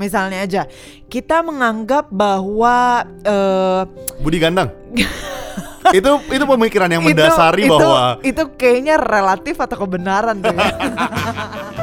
misalnya aja kita menganggap bahwa uh, Budi ganteng. itu itu pemikiran yang itu- mendasari itu, bahwa itu kayaknya relatif atau kebenaran tuh ya.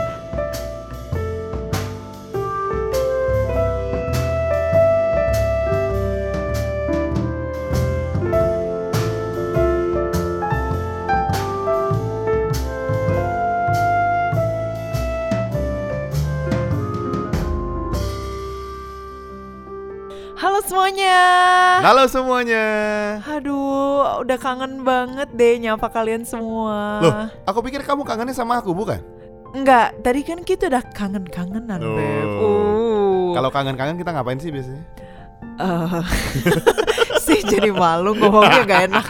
semuanya. halo semuanya. Aduh, udah kangen banget deh nyapa kalian semua. Loh, aku pikir kamu kangennya sama aku bukan? Enggak, tadi kan kita udah kangen-kangenan. Beb. Uh. Kalau kangen-kangen kita ngapain sih biasanya? Eh, sih jadi malu ngomongnya gak enak.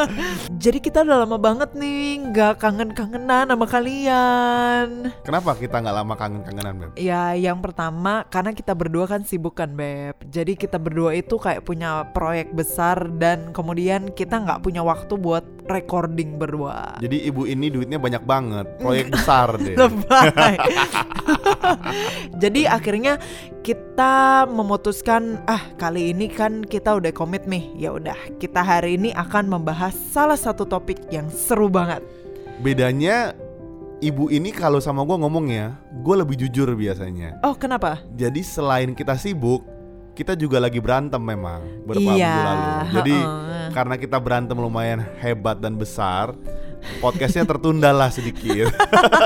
jadi kita udah lama banget nih nggak kangen-kangenan sama kalian. Kenapa kita nggak lama kangen-kangenan, Beb? Ya, yang pertama karena kita berdua kan sibuk kan, Beb. Jadi kita berdua itu kayak punya proyek besar dan kemudian kita nggak punya waktu buat recording berdua. Jadi ibu ini duitnya banyak banget, proyek besar deh. Lebay. Jadi akhirnya kita memutuskan ah kali ini kan kita udah komit nih. Ya udah, kita hari ini akan membahas salah satu topik yang seru banget. Bedanya ibu ini kalau sama gue ngomongnya, gue lebih jujur biasanya. Oh, kenapa? Jadi selain kita sibuk, kita juga lagi berantem memang beberapa Iya, minggu lalu. Jadi heeh. karena kita berantem lumayan hebat dan besar, podcastnya tertunda lah sedikit.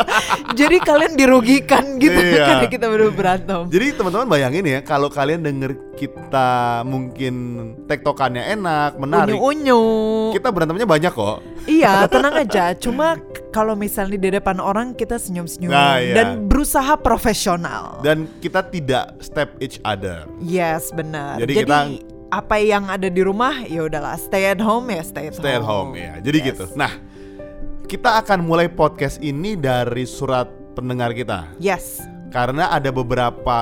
Jadi kalian dirugikan gitu Iya. karena kita baru berantem. Jadi teman-teman bayangin ya, kalau kalian denger kita mungkin tektokannya enak, menarik, Unyu-unyu. kita berantemnya banyak kok. Iya, tenang aja. Cuma kalau misalnya di depan orang kita senyum-senyum Nah, iya. dan berusaha profesional. Dan kita tidak step each other. Yes, benar. Jadi Jadi, kita- apa yang ada di rumah ya udahlah stay at home ya stay at Stay at home ya. Jadi Yes. gitu. Nah, kita akan mulai podcast ini dari surat pendengar kita. Yes. Karena ada beberapa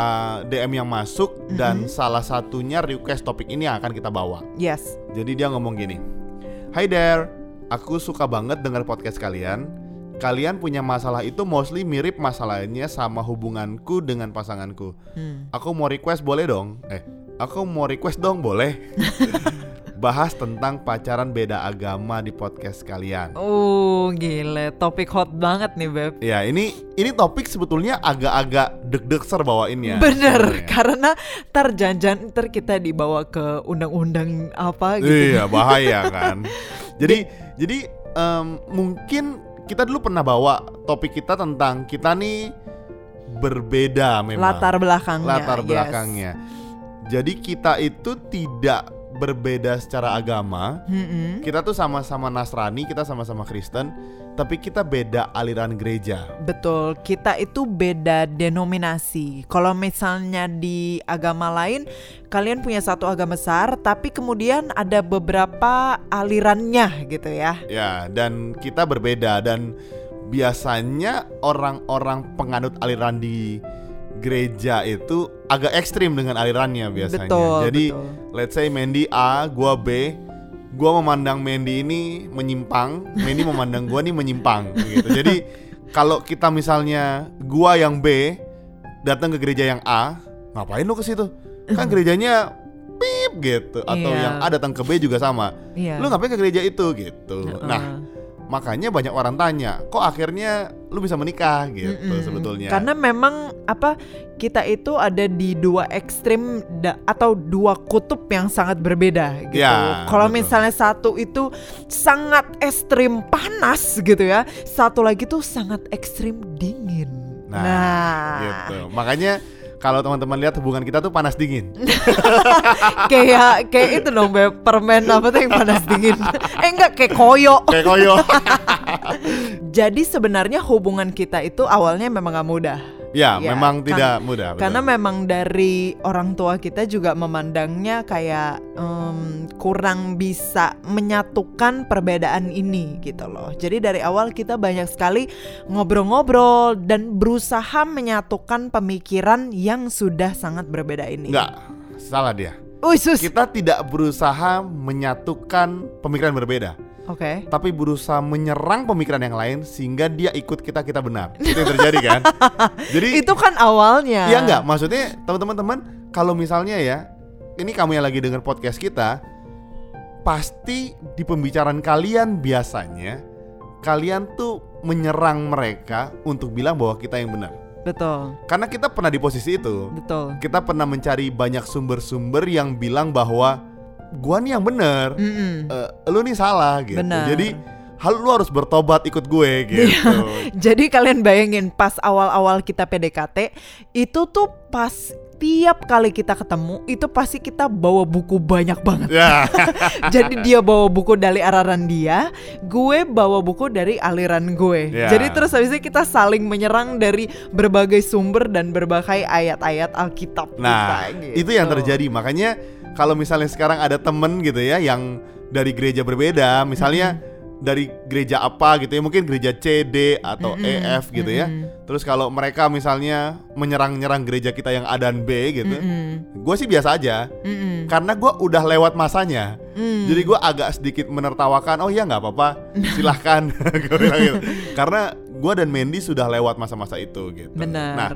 DM yang masuk Mhm. dan salah satunya request topik ini yang akan kita bawa. Yes. Jadi dia ngomong gini. Hi there, aku suka banget dengar podcast kalian. Kalian punya masalah itu mostly mirip masalahnya sama hubunganku dengan pasanganku. Hmm. Aku mau request boleh dong? Eh, aku mau request dong boleh? Bahas tentang pacaran beda agama di podcast kalian. Oh, gile. Topik hot banget nih, Beb. Ya, ini ini topik sebetulnya agak-agak deg-deg bawainnya. Bener, sebenarnya. karena ntar jangan ntar kita dibawa ke undang-undang apa gitu. Iya bahaya kan. Jadi jadi em, mungkin kita dulu pernah bawa topik kita tentang kita nih berbeda memang Latar belakangnya. latar yes. belakangnya. Jadi kita itu tidak berbeda secara agama. Mm-mm. Kita tuh sama-sama Nasrani, kita sama-sama Kristen, tapi kita beda aliran gereja. Betul, kita itu beda denominasi. Kalau misalnya di agama lain, kalian punya satu agama besar, tapi kemudian ada beberapa alirannya gitu ya. Ya, dan kita berbeda dan biasanya orang-orang penganut aliran di gereja itu agak ekstrim dengan alirannya biasanya. Betul, Jadi betul. let's say Mandy A, gua B, gua memandang Mandy ini menyimpang, Mandy memandang gua nih menyimpang gitu. Jadi kalau kita misalnya gua yang B datang ke gereja yang A, ngapain lu ke situ? Kan gerejanya pip gitu atau Iya. yang A datang ke B juga sama. Iya. Lu ngapain ke gereja itu gitu. Heeh. Nah, makanya banyak orang tanya, kok akhirnya lu bisa menikah gitu Mm-mm. sebetulnya. Karena memang apa kita itu ada di dua ekstrim da- atau dua kutub yang sangat berbeda gitu. Ya, Kalau misalnya satu itu sangat ekstrim panas gitu ya, satu lagi tuh sangat ekstrim dingin. Nah, gitu. Makanya kalau teman-teman lihat hubungan kita tuh panas dingin. kayak kayak itu dong Beb, permen apa tuh yang panas dingin. eh enggak kayak koyo. Kayak koyo. Jadi sebenarnya hubungan kita itu awalnya memang gak mudah. ya, Ya, memang kan- tidak mudah. betul. Karena memang dari orang tua kita juga memandangnya kayak em, kurang bisa menyatukan perbedaan ini gitu loh. Jadi dari awal kita banyak sekali ngobrol-ngobrol dan berusaha menyatukan pemikiran yang sudah sangat berbeda ini. Enggak, salah dia. Uy, sus. Kita tidak berusaha menyatukan pemikiran berbeda. Oke. tapi berusaha menyerang pemikiran yang lain sehingga dia ikut kita kita benar. Itu yang terjadi kan? Jadi Itu kan awalnya. Iya enggak, maksudnya teman-teman kalau misalnya ya, ini kamu yang lagi dengar podcast kita, pasti di pembicaraan kalian biasanya kalian tuh menyerang mereka untuk bilang bahwa kita yang benar. Betul. Karena kita pernah di posisi itu. Betul. Kita pernah mencari banyak sumber-sumber yang bilang bahwa gua nih yang benar, Mm-mm. eh, lu nih salah gitu. Benar. Jadi hal lu harus bertobat ikut gue gitu. Jadi kalian bayangin pas awal-awal kita PDKT itu tuh pas tiap kali kita ketemu itu pasti kita bawa buku banyak banget. ya. Jadi dia bawa buku dari aliran dia, gue bawa buku dari aliran gue. Ya. Jadi terus habisnya kita saling menyerang dari berbagai sumber dan berbagai ayat-ayat Alkitab Nah, kita, gitu. itu yang terjadi. Makanya kalau misalnya sekarang ada temen gitu ya yang dari gereja berbeda, misalnya dari gereja apa gitu ya, mungkin gereja C, D atau Mm-mm, E, F gitu ya. mm-mm. Terus kalau mereka misalnya menyerang-nyerang gereja kita yang A dan B gitu, Mm-mm, gue sih biasa aja. mm-mm, Karena gue udah lewat masanya, mm. jadi gue agak sedikit menertawakan. Oh iya nggak apa-apa, silahkan. Bilang gitu. Karena gue dan Mandy sudah lewat masa-masa itu gitu. benar. Nah,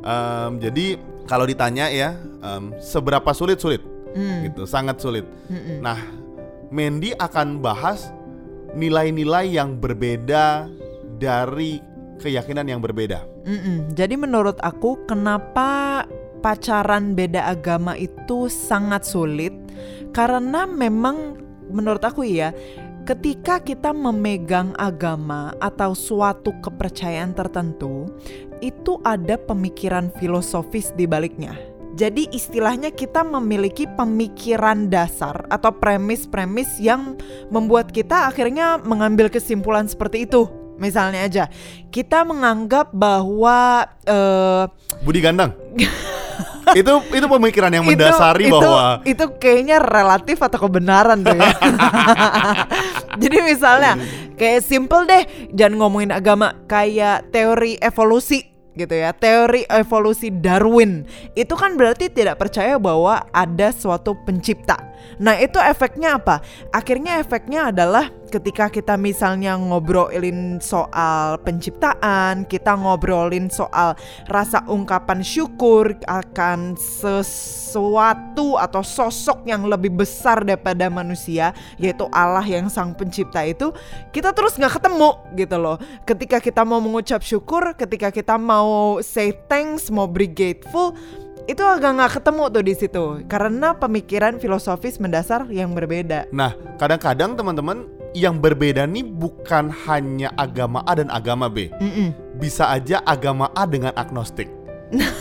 Em, jadi kalau ditanya ya, em, seberapa sulit sulit, Mm, gitu, sangat sulit. mm-mm. Nah, Mandy akan bahas nilai-nilai yang berbeda dari keyakinan yang berbeda. Mm-mm. Jadi menurut aku kenapa pacaran beda agama itu sangat sulit karena memang menurut aku ya ketika kita memegang agama atau suatu kepercayaan tertentu itu ada pemikiran filosofis di baliknya. Jadi istilahnya kita memiliki pemikiran dasar atau premis-premis yang membuat kita akhirnya mengambil kesimpulan seperti itu. Misalnya aja, kita menganggap bahwa eh, Budi gandang. itu itu pemikiran yang itu- mendasari itu, bahwa itu kayaknya relatif atau kebenaran tuh ya. Jadi misalnya kayak simple deh, jangan ngomongin agama, kayak teori evolusi gitu ya. Teori evolusi Darwin itu kan berarti tidak percaya bahwa ada suatu pencipta. Nah, itu efeknya apa? Akhirnya efeknya adalah ketika kita misalnya ngobrolin soal penciptaan, kita ngobrolin soal rasa ungkapan syukur akan sesuatu atau sosok yang lebih besar daripada manusia, yaitu Allah yang sang pencipta itu, kita terus nggak ketemu gitu loh. Ketika kita mau mengucap syukur, ketika kita mau say thanks, mau be grateful, itu agak nggak ketemu tuh di situ karena pemikiran filosofis mendasar yang berbeda. Nah, kadang-kadang teman-teman yang berbeda nih bukan hanya agama A dan agama B. Mm-mm. Bisa aja agama A dengan agnostik.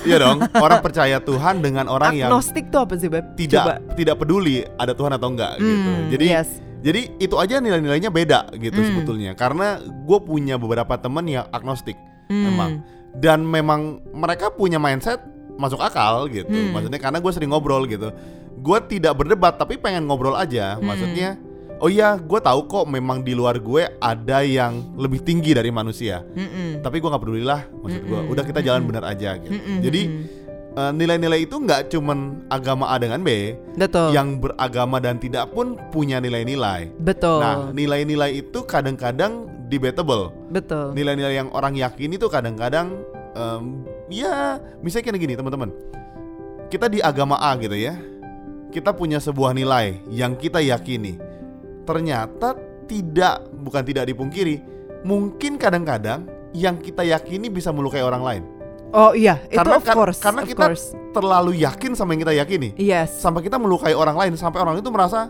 Iya dong, orang percaya Tuhan dengan orang yang Agnostik tuh apa sih, Beb? tidak Coba. tidak peduli ada Tuhan atau enggak gitu. Hmm, Jadi yes. jadi itu aja nilai-nilainya beda gitu Hmm. sebetulnya. Karena gue punya beberapa temen yang agnostik Hmm. memang dan memang mereka punya mindset masuk akal gitu. Hmm. Maksudnya karena gue sering ngobrol gitu. Gue tidak berdebat tapi pengen ngobrol aja. Hmm. Maksudnya oh iya gue tahu kok memang di luar gue ada yang lebih tinggi dari manusia. Mm-mm. Tapi gue nggak peduli lah maksud gue. Mm-mm. Udah kita jalan benar aja gitu. Mm-mm. Jadi eh, nilai-nilai itu nggak cuman agama A dengan B, betul. yang beragama dan tidak pun punya nilai-nilai. betul. Nah, nilai-nilai itu kadang-kadang debatable. betul. Nilai-nilai yang orang yakini itu kadang-kadang em, ya misalnya kayak gini teman-teman. Kita di agama A gitu ya. Kita punya sebuah nilai yang kita yakini. Ternyata tidak bukan tidak dipungkiri, mungkin kadang-kadang yang kita yakini bisa melukai orang lain. Oh iya, itu Karena of kan- course. karena of kita course. terlalu yakin sama yang kita yakini. Yes. Sampai kita melukai orang lain sampai orang itu merasa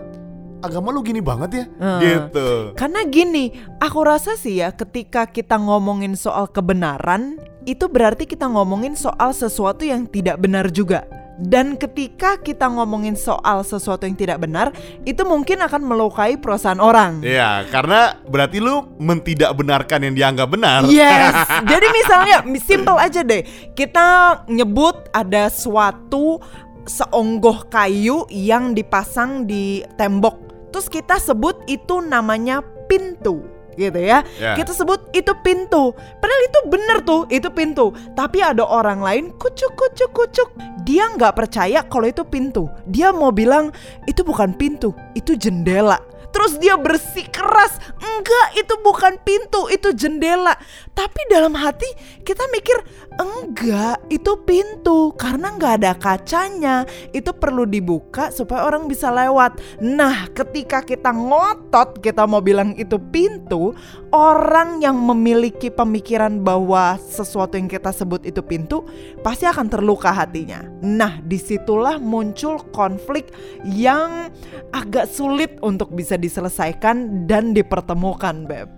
agama lu gini banget ya. Hmm. Gitu. Karena gini, aku rasa sih ya ketika kita ngomongin soal kebenaran, itu berarti kita ngomongin soal sesuatu yang tidak benar juga. Dan ketika kita ngomongin soal sesuatu yang tidak benar, itu mungkin akan melukai perasaan orang. Iya, karena berarti lu mentidak benarkan yang dianggap benar. Yes. Jadi misalnya simple aja deh. Kita nyebut ada suatu seonggoh kayu yang dipasang di tembok. Terus kita sebut itu namanya pintu gitu ya. Ya. Kita sebut itu pintu. Padahal itu bener tuh, itu pintu. Tapi ada orang lain kucuk kucuk kucuk. Dia nggak percaya kalau itu pintu. Dia mau bilang itu bukan pintu, itu jendela. Terus dia bersih keras. Enggak, itu bukan pintu, itu jendela. Tapi dalam hati kita mikir, enggak, itu pintu karena nggak ada kacanya. Itu perlu dibuka supaya orang bisa lewat. Nah, ketika kita ngotot kita mau bilang itu pintu, orang yang memiliki pemikiran bahwa sesuatu yang kita sebut itu pintu pasti akan terluka hatinya. Nah, di situlah muncul konflik yang agak sulit untuk bisa diselesaikan dan dipertemukan, Beb.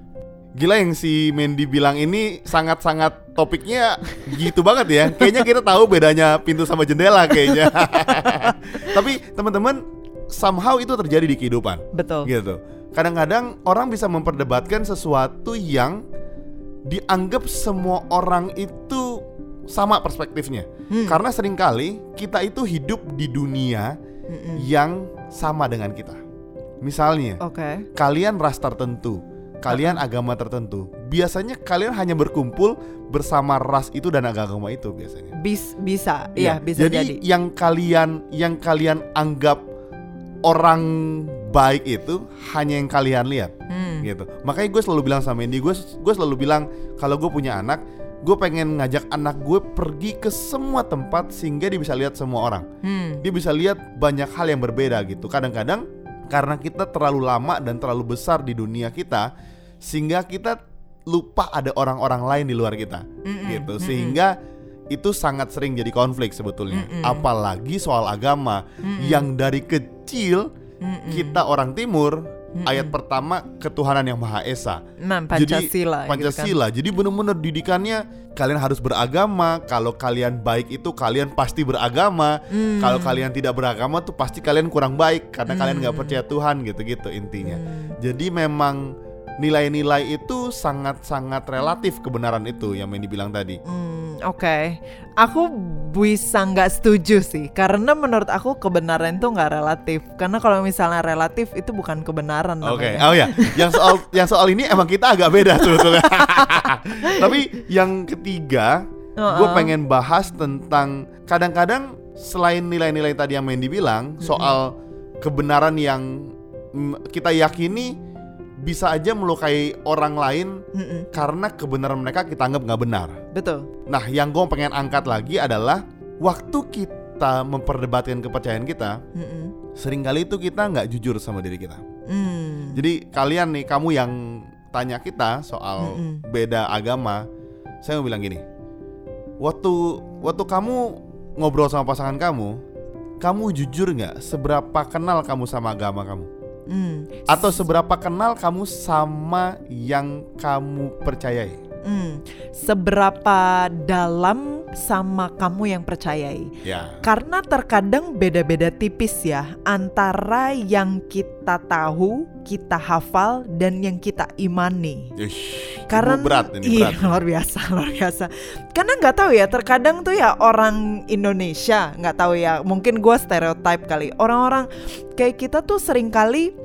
Gila yang si Mandy bilang ini sangat-sangat topiknya gitu banget ya. Kayaknya kita tahu bedanya pintu sama jendela kayaknya. Tapi teman-teman somehow itu terjadi di kehidupan. Betul. Gitu. Kadang-kadang orang bisa memperdebatkan sesuatu yang dianggap semua orang itu sama perspektifnya. Hmm. Karena sering kali kita itu hidup di dunia Mm-mm. yang sama dengan kita. Misalnya, Oke. kalian ras tertentu, kalian agama tertentu. Biasanya kalian hanya berkumpul bersama ras itu dan agama itu biasanya. Bis, bisa, iya bisa jadi, jadi. yang kalian yang kalian anggap orang baik itu hanya yang kalian lihat Hmm. gitu. Makanya gue selalu bilang sama Andy, gue gue selalu bilang kalau gue punya anak, gue pengen ngajak anak gue pergi ke semua tempat sehingga dia bisa lihat semua orang. Hmm. Dia bisa lihat banyak hal yang berbeda gitu. Kadang-kadang karena kita terlalu lama dan terlalu besar di dunia kita, sehingga kita lupa ada orang-orang lain di luar kita, Mm-mm, gitu. Sehingga itu sangat sering jadi konflik sebetulnya. Mm-mm. Apalagi soal agama yang dari kecil kita orang timur Mm-mm. ayat pertama ketuhanan yang maha esa. Nah, Jadi, Pancasila. gitu kan. Pancasila. Jadi benar-benar didikannya kalian harus beragama. Kalau kalian baik itu kalian pasti beragama. Hmm. Kalau kalian tidak beragama tuh pasti kalian kurang baik karena kalian nggak Hmm. percaya Tuhan gitu-gitu intinya. Hmm. Jadi memang nilai-nilai itu sangat-sangat relatif kebenaran itu yang Mandy bilang tadi. Hmm, Oke, aku bisa nggak setuju sih, karena menurut aku kebenaran itu nggak relatif. Karena kalau misalnya relatif itu bukan kebenaran. Oke, namanya. oh ya, yang soal yang soal ini emang kita agak beda sebetulnya. Tapi yang ketiga, gue Uh-uh. pengen bahas tentang kadang-kadang selain nilai-nilai tadi yang Mandy bilang soal kebenaran yang mm, kita yakini bisa aja melukai orang lain Mm-mm, karena kebenaran mereka kita anggap nggak benar. betul. Nah, yang gue pengen angkat lagi adalah waktu kita memperdebatkan kepercayaan kita, Mm-mm. sering kali itu kita nggak jujur sama diri kita. Hmm. Jadi kalian nih, kamu yang tanya kita soal Mm-mm. beda agama, saya mau bilang gini, waktu waktu kamu ngobrol sama pasangan kamu, kamu jujur nggak seberapa kenal kamu sama agama kamu? Hmm. Atau seberapa kenal kamu sama yang kamu percayai? Hmm. Seberapa dalam sama kamu yang percayai? Ya. Karena terkadang beda-beda tipis ya antara yang kita tahu, kita hafal dan yang kita imani. Ish, Karena berat ini iya, berat. luar biasa, luar biasa. Karena nggak tahu ya, terkadang tuh ya orang Indonesia nggak tahu ya, mungkin gua stereotype kali. Orang-orang kayak kita tuh sering kali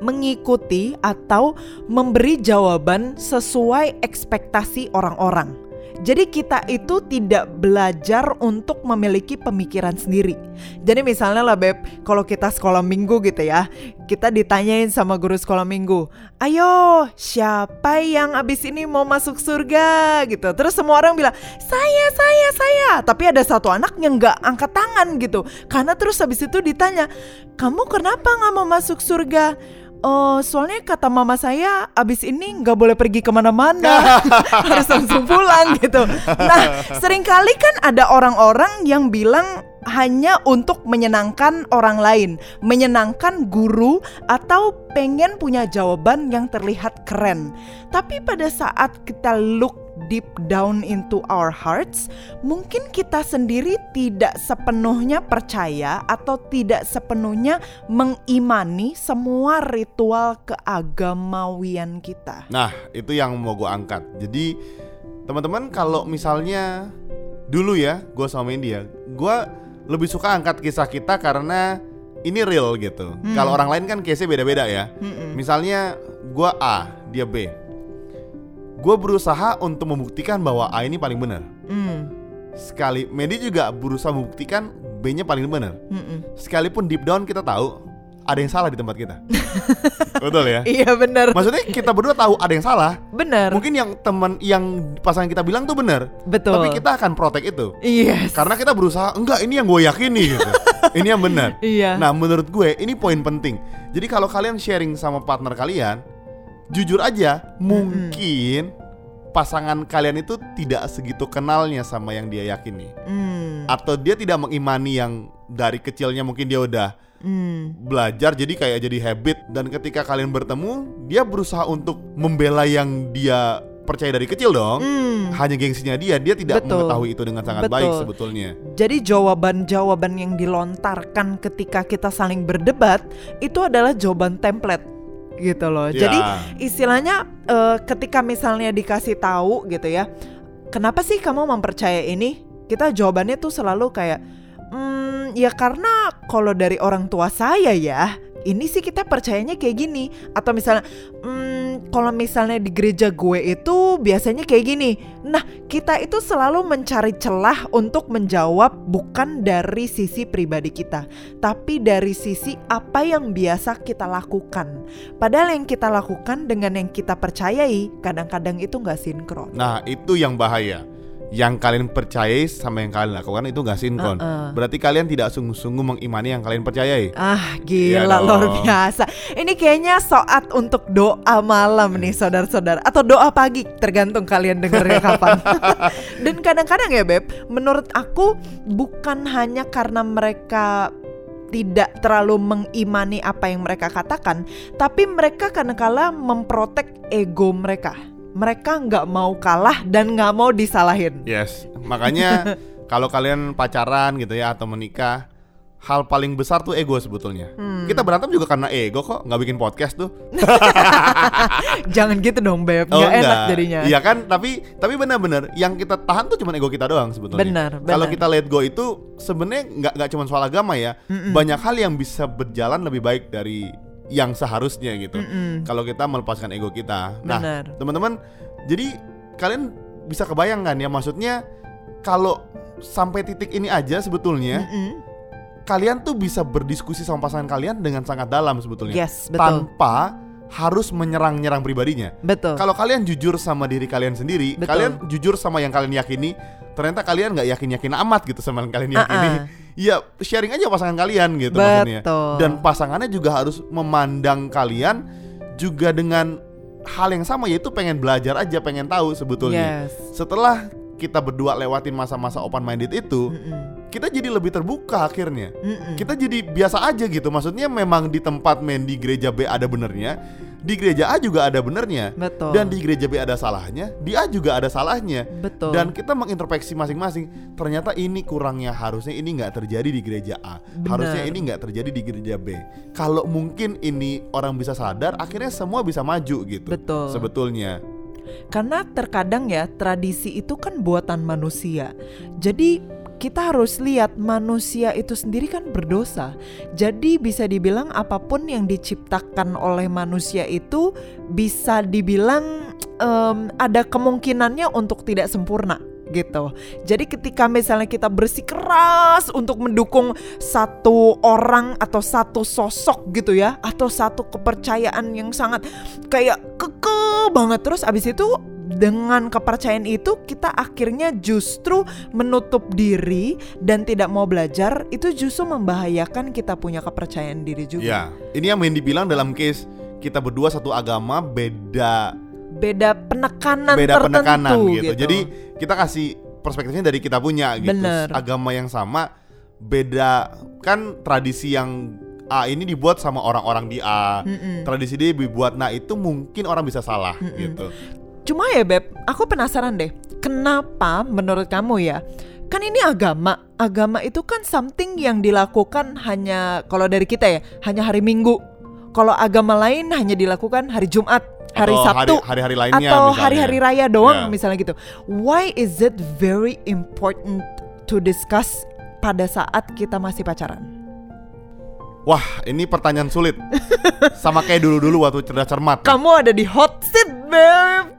mengikuti atau memberi jawaban sesuai ekspektasi orang-orang. Jadi kita itu tidak belajar untuk memiliki pemikiran sendiri. Jadi misalnya lah Beb, kalau kita sekolah minggu gitu ya, kita ditanyain sama guru sekolah minggu, ayo siapa yang abis ini mau masuk surga gitu. Terus semua orang bilang, saya, saya, saya. Tapi ada satu anak yang nggak angkat tangan gitu. Karena terus habis itu ditanya, kamu kenapa nggak mau masuk surga? Oh, soalnya kata mama saya abis ini nggak boleh pergi ke mana-mana, harus langsung pulang gitu. Nah, sering kali kan ada orang-orang yang bilang hanya untuk menyenangkan orang lain, menyenangkan guru atau pengen punya jawaban yang terlihat keren. Tapi pada saat kita look deep down into our hearts, mungkin kita sendiri tidak sepenuhnya percaya atau tidak sepenuhnya mengimani semua ritual keagamawian kita. Nah, itu yang mau gue angkat. Jadi, teman-teman kalau misalnya dulu ya, gue sama India, gue lebih suka angkat kisah kita karena ini real gitu. Hmm. Kalau orang lain kan case-nya beda-beda ya. Mm-mm. Misalnya gue A, dia B. Gue berusaha untuk membuktikan bahwa A ini paling benar. Mm, Sekali, Medi juga berusaha membuktikan B-nya paling benar. mm-mm. Sekalipun deep down kita tahu ada yang salah di tempat kita. Betul ya? Iya benar. Maksudnya kita berdua tahu ada yang salah. Benar. Mungkin yang teman yang pasangan kita bilang tuh benar. Betul. Tapi kita akan protect itu. Yes. Karena kita berusaha enggak ini yang gue yakini gitu. ini yang benar. Iya. Nah, menurut gue ini poin penting. Jadi kalau kalian sharing sama partner kalian, jujur aja, mungkin pasangan kalian itu tidak segitu kenalnya sama yang dia yakini. Hmm. Atau dia tidak mengimani yang dari kecilnya mungkin dia udah Hmm. belajar jadi kayak jadi habit dan ketika kalian bertemu, dia berusaha untuk membela yang dia percaya dari kecil dong. Hmm. Hanya gengsinya dia, dia tidak Betul. mengetahui itu dengan sangat Betul. baik sebetulnya. Jadi jawaban-jawaban yang dilontarkan ketika kita saling berdebat itu adalah jawaban template gitu loh. Ya. Jadi istilahnya eh, ketika misalnya dikasih tahu gitu ya, kenapa sih kamu mempercaya ini? Kita jawabannya tuh selalu kayak, hmm, ya karena kalau dari orang tua saya ya, ini sih kita percayanya kayak gini. Atau misalnya, hmm, kalau misalnya di gereja gue itu biasanya kayak gini. Nah, kita itu selalu mencari celah untuk menjawab bukan dari sisi pribadi kita, tapi dari sisi apa yang biasa kita lakukan. Padahal yang kita lakukan dengan yang kita percayai kadang-kadang itu nggak sinkron. Nah, itu yang bahaya. Yang kalian percayai sama yang kalian lakukan itu gak sinkron. Uh-uh. Berarti kalian tidak sungguh-sungguh mengimani yang kalian percayai. Ah Iya gila dong. luar biasa Ini kayaknya soat untuk doa malam nih saudara-saudara Atau doa pagi tergantung kalian dengernya kapan Dan kadang-kadang ya Beb Menurut aku bukan hanya karena mereka tidak terlalu mengimani apa yang mereka katakan Tapi mereka kadang-kala memprotek ego mereka Mereka nggak mau kalah dan nggak mau disalahin Yes. Makanya kalau kalian pacaran gitu ya atau menikah, hal paling besar tuh ego sebetulnya. Hmm. Kita berantem juga karena ego kok, nggak bikin podcast tuh. Jangan gitu dong Beb Oh, Nggak enak enggak. jadinya Iya kan, tapi tapi benar-benar yang kita tahan tuh cuma ego kita doang sebetulnya. Benar, Kalau kita let go itu sebenarnya nggak nggak cuma soal agama ya. Banyak hal yang bisa berjalan lebih baik dari yang seharusnya gitu. Mm-mm. Kalau kita melepaskan ego kita. Nah, teman-teman, jadi kalian bisa kebayangkan ya maksudnya kalau sampai titik ini aja sebetulnya Mm-mm. kalian tuh bisa berdiskusi sama pasangan kalian dengan sangat dalam sebetulnya. Yes, betul. Tanpa harus menyerang-nyerang pribadinya. Betul. Kalau kalian jujur sama diri kalian sendiri, Betul. kalian jujur sama yang kalian yakini, ternyata kalian nggak yakin-yakin amat gitu sama yang kalian yakini. Uh-uh. Iya, sharing aja pasangan kalian gitu maksudnya. Betul. Dan pasangannya juga harus memandang kalian juga dengan hal yang sama yaitu pengen belajar aja, pengen tahu sebetulnya. Yes. Setelah kita berdua lewatin masa-masa open minded itu, kita jadi lebih terbuka akhirnya. Kita jadi biasa aja gitu. Maksudnya memang di tempat main di gereja B ada benernya, di gereja A juga ada benernya. Betul. Dan di gereja B ada salahnya, di A juga ada salahnya. Betul. Dan kita mengintrospeksi masing-masing. Ternyata ini kurangnya harusnya ini nggak terjadi di gereja A. Benar. Harusnya ini nggak terjadi di gereja B. Kalau mungkin ini orang bisa sadar, akhirnya semua bisa maju gitu. Betul. Sebetulnya. Karena terkadang ya tradisi itu kan buatan manusia. Jadi kita harus lihat manusia itu sendiri kan berdosa. Jadi bisa dibilang apa pun yang diciptakan oleh manusia itu bisa dibilang em, ada kemungkinannya untuk tidak sempurna gitu. Jadi ketika misalnya kita bersikeras untuk mendukung satu orang atau satu sosok gitu ya atau satu kepercayaan yang sangat kayak keke banget terus abis itu dengan kepercayaan itu kita akhirnya justru menutup diri dan tidak mau belajar itu justru membahayakan kita punya kepercayaan diri juga. Ya, ini yang main dibilang dalam case kita berdua satu agama beda Beda penekanan beda tertentu penekanan gitu. gitu. Jadi kita kasih perspektifnya dari kita punya gitu. Bener. Agama yang sama beda kan tradisi yang A ini dibuat sama orang-orang di A. Mm-mm. Tradisi dia dibuat nah itu mungkin orang bisa salah gitu. Cuma ya Beb, aku penasaran deh, kenapa menurut kamu ya? Kan ini agama, agama itu kan something yang dilakukan hanya kalau dari kita ya, hanya hari Minggu. Kalau agama lain hanya dilakukan hari Jumat, hari Atau Sabtu, hari- hari-hari lainnya atau hari-hari raya doang Ya. misalnya gitu. Why is it very important to discuss pada saat kita masih pacaran? Wah, ini pertanyaan sulit. sama kayak dulu-dulu waktu cerdas cermat. Kamu ada di hot seat. Ting